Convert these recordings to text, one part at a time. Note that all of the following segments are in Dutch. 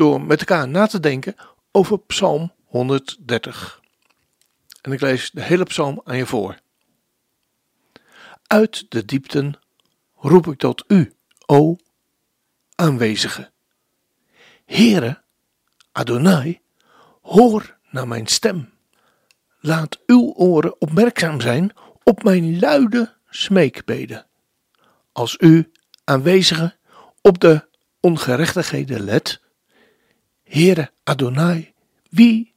door met elkaar na te denken over Psalm 130. En ik lees de hele psalm aan je voor. Uit de diepten roep ik tot u, o aanwezige. Heere, Adonai, hoor naar mijn stem. Laat uw oren opmerkzaam zijn op mijn luide smeekbeden. Als u, aanwezige, op de ongerechtigheden let, Heere Adonai, wie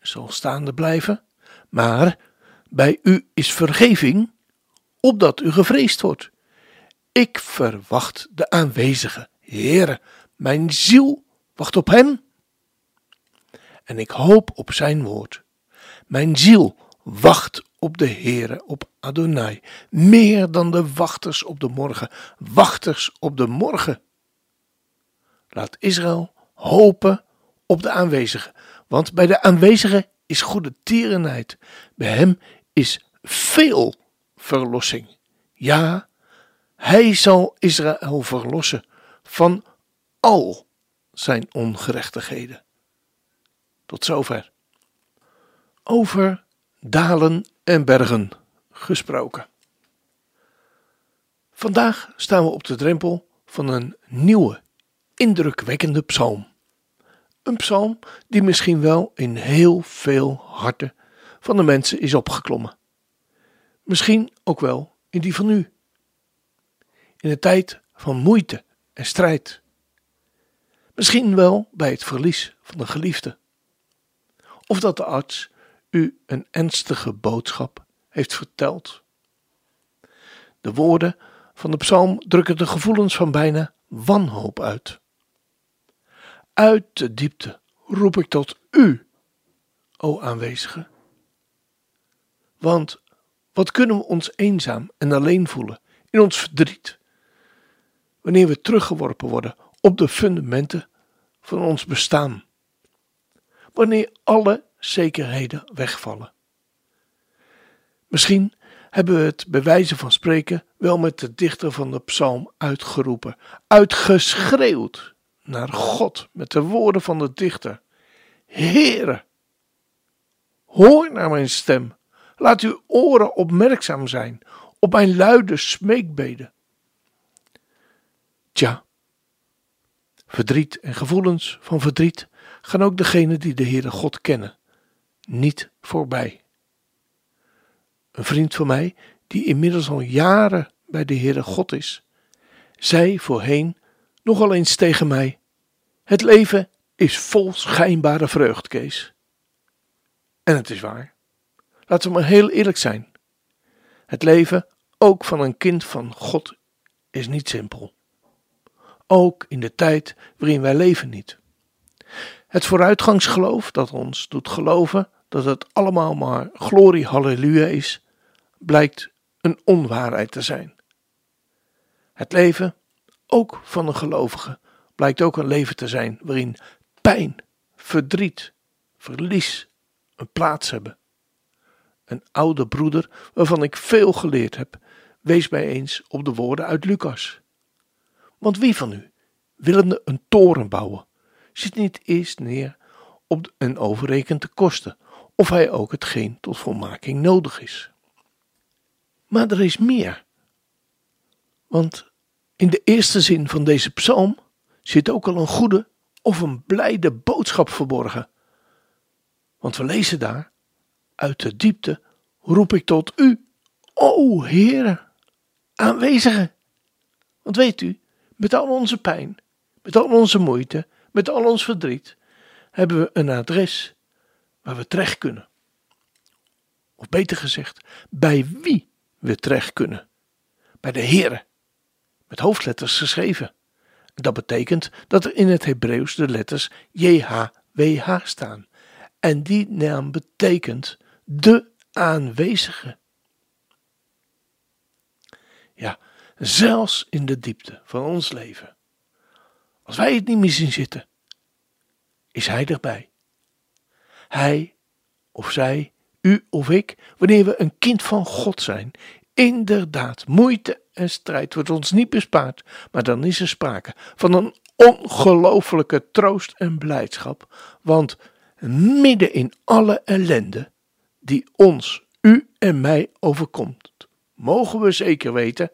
zal staande blijven? Maar bij u is vergeving, opdat u gevreesd wordt. Ik verwacht de aanwezige, Heere, mijn ziel wacht op hem. En ik hoop op zijn woord. Mijn ziel wacht op de Heere, op Adonai, meer dan de wachters op de morgen, wachters op de morgen. Laat Israël hopen op de aanwezige, want bij de aanwezige is goede tierenheid, bij hem is veel verlossing. Ja, hij zal Israël verlossen van al zijn ongerechtigheden. Tot zover. Over dalen en bergen gesproken. Vandaag staan we op de drempel van een nieuwe, indrukwekkende psalm. Een psalm die misschien wel in heel veel harten van de mensen is opgeklommen. Misschien ook wel in die van u. In een tijd van moeite en strijd. Misschien wel bij het verlies van een geliefde. Of dat de arts u een ernstige boodschap heeft verteld. De woorden van de psalm drukken de gevoelens van bijna wanhoop uit. Uit de diepte roep ik tot u, o aanwezige. Want wat kunnen we ons eenzaam en alleen voelen in ons verdriet, wanneer we teruggeworpen worden op de fundamenten van ons bestaan, wanneer alle zekerheden wegvallen. Misschien hebben we het bij wijze van spreken wel met de dichter van de psalm uitgeroepen, uitgeschreeuwd naar God met de woorden van de dichter. Heere, hoor naar mijn stem. Laat uw oren opmerkzaam zijn op mijn luide smeekbeden. Tja, verdriet en gevoelens van verdriet gaan ook degenen die de Heere God kennen niet voorbij. Een vriend van mij, die inmiddels al jaren bij de Heere God is, zei voorheen nogal eens tegen mij: Het leven is vol schijnbare vreugd, Kees. En het is waar. Laten we maar heel eerlijk zijn. Het leven, ook van een kind van God, is niet simpel. Ook in de tijd waarin wij leven niet. Het vooruitgangsgeloof dat ons doet geloven dat het allemaal maar glorie halleluja is, blijkt een onwaarheid te zijn. Het leven, ook van een gelovige, blijkt ook een leven te zijn waarin pijn, verdriet, verlies een plaats hebben. Een oude broeder, waarvan ik veel geleerd heb, wees mij eens op de woorden uit Lucas. Want wie van u, willende een toren bouwen, zit niet eerst neer op en overrekent de kosten, of hij ook hetgeen tot volmaking nodig is. Maar er is meer. Want in de eerste zin van deze psalm zit ook al een goede of een blijde boodschap verborgen. Want we lezen daar: Uit de diepte roep ik tot u, o Heere, aanwezige. Want weet u, met al onze pijn, met al onze moeite, met al ons verdriet, hebben we een adres waar we terecht kunnen. Of beter gezegd, bij wie we terecht kunnen. Bij de Heere, met hoofdletters geschreven. Dat betekent dat er in het Hebreeuws de letters JHWH WH staan. En die naam betekent de aanwezige. Ja, zelfs in de diepte van ons leven. Als wij het niet meer zien zitten, is Hij erbij. Hij of zij, u of ik, wanneer we een kind van God zijn, inderdaad, moeite en strijd wordt ons niet bespaard, maar dan is er sprake van een ongelofelijke troost en blijdschap, want midden in alle ellende die ons, u en mij overkomt, mogen we zeker weten,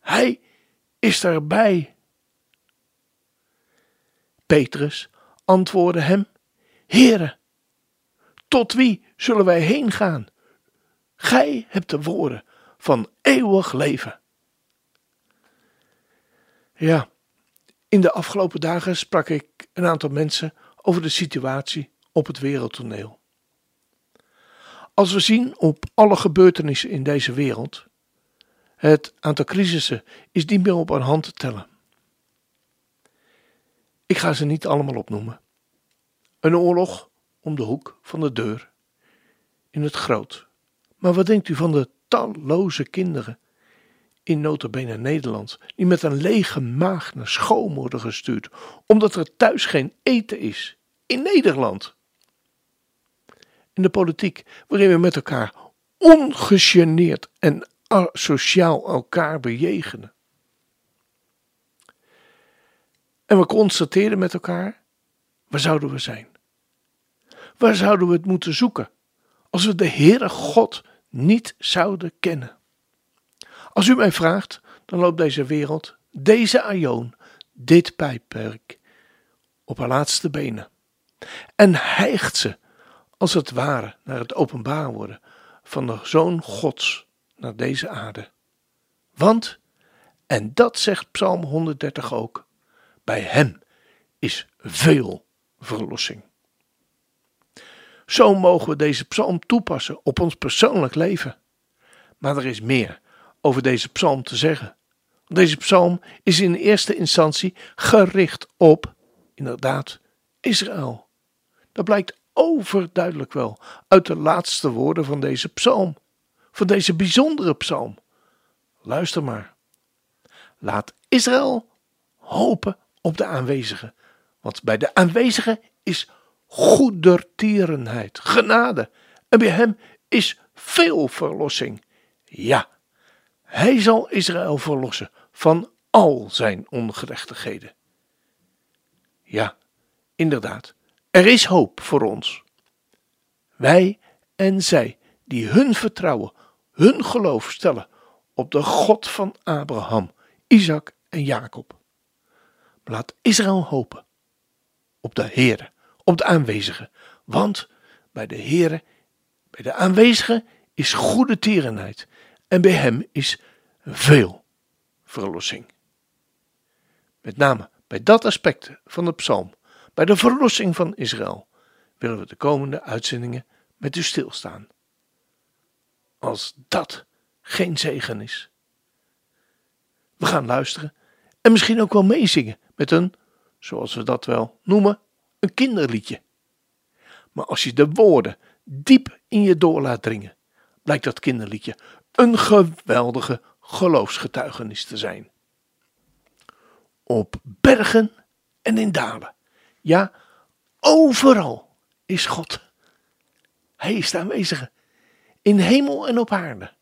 Hij is erbij. Petrus antwoordde hem, Heere, tot wie zullen wij heen gaan? Gij hebt de woorden van eeuwig leven. Ja, in de afgelopen dagen sprak ik een aantal mensen over de situatie op het wereldtoneel. Als we zien op alle gebeurtenissen in deze wereld, het aantal crisissen is niet meer op een hand te tellen. Ik ga ze niet allemaal opnoemen. Een oorlog om de hoek van de deur in het groot. Maar wat denkt u van de talloze kinderen in notabene Nederland die met een lege maag naar school worden gestuurd omdat er thuis geen eten is in Nederland? In de politiek waarin we met elkaar ongegeneerd en sociaal elkaar bejegenen. En we constateren met elkaar, waar zouden we zijn? Waar zouden we het moeten zoeken als we de Heere God niet zouden kennen? Als u mij vraagt, dan loopt deze wereld, deze aion, dit pijpwerk op haar laatste benen. En hijgt ze, als het ware, naar het openbaar worden van de Zoon Gods naar deze aarde. Want, en dat zegt Psalm 130 ook, bij Hem is veel verlossing. Zo mogen we deze psalm toepassen op ons persoonlijk leven. Maar er is meer over deze psalm te zeggen. Deze psalm is in eerste instantie gericht op, inderdaad, Israël. Dat blijkt overduidelijk wel uit de laatste woorden van deze psalm, van deze bijzondere psalm. Luister maar. Laat Israël hopen op de aanwezige, want bij de aanwezige is goedertierenheid, genade. En bij hem is veel verlossing. Ja, hij zal Israël verlossen van al zijn ongerechtigheden. Ja, inderdaad, er is hoop voor ons. Wij en zij die hun vertrouwen, hun geloof stellen op de God van Abraham, Isaac en Jacob. Laat Israël hopen op de Heere op de aanwezige. Want bij de Heere, bij de aanwezige is goede tierenheid en bij hem is veel verlossing. Met name bij dat aspect van de psalm, bij de verlossing van Israël, willen we de komende uitzendingen met u stilstaan. Als dat geen zegen is. We gaan luisteren en misschien ook wel meezingen met een, zoals we dat wel noemen, een kinderliedje. Maar als je de woorden diep in je door laat dringen, blijkt dat kinderliedje een geweldige geloofsgetuigenis te zijn. Op bergen en in dalen, ja, overal is God. Hij is de aanwezige, in hemel en op aarde.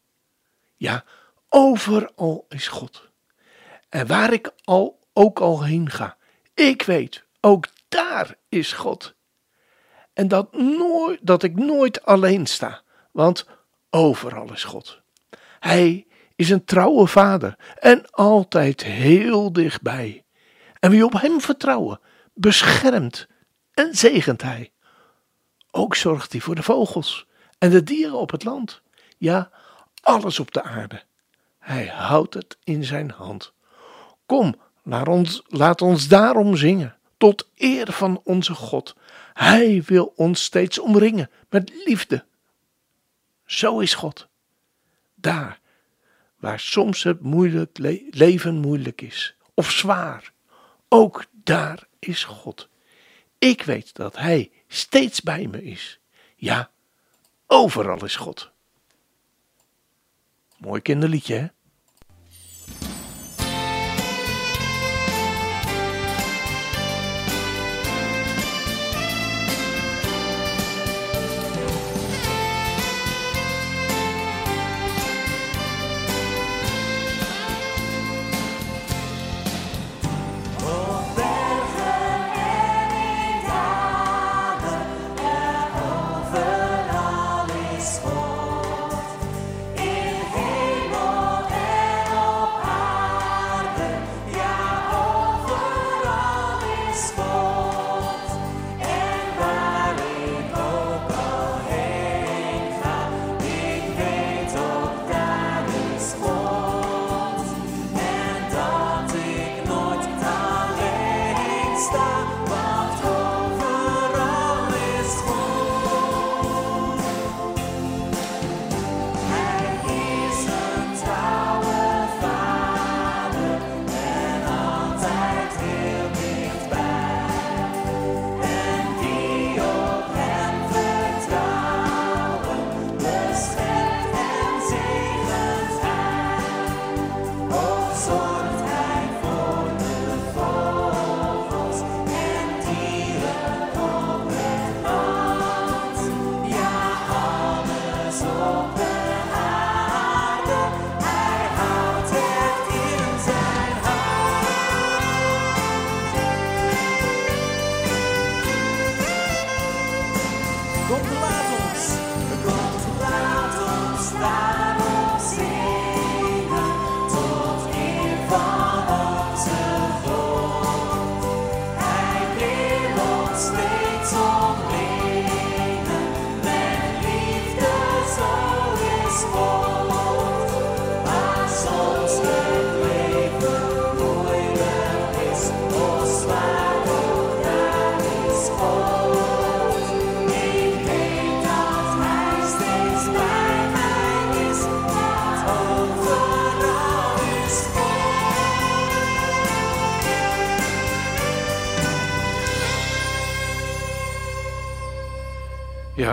Ja, overal is God. En waar ik al, ook al heen ga, ik weet, ook daar is God. En dat, nooit, dat ik nooit alleen sta, want overal is God. Hij is een trouwe vader en altijd heel dichtbij. En wie op hem vertrouwen, beschermt en zegent hij. Ook zorgt hij voor de vogels en de dieren op het land. Ja, alles op de aarde. Hij houdt het in zijn hand. Kom, laat ons, laat ons daarom zingen tot eer van onze God. Hij wil ons steeds omringen met liefde. Zo is God. Daar waar soms het moeilijk leven moeilijk is of zwaar, ook daar is God. Ik weet dat Hij steeds bij me is. Ja, overal is God. Mooi kinderliedje, hè?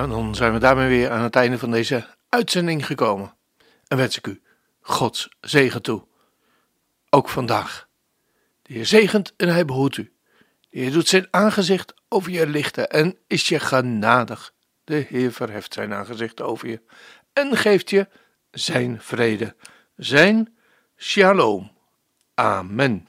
Dan zijn we daarmee weer aan het einde van deze uitzending gekomen. En wens ik u Gods zegen toe. Ook vandaag. De Heer zegent en hij behoedt u. De Heer doet zijn aangezicht over je lichten en is je genadig. De Heer verheft zijn aangezicht over je en geeft je zijn vrede, zijn shalom. Amen.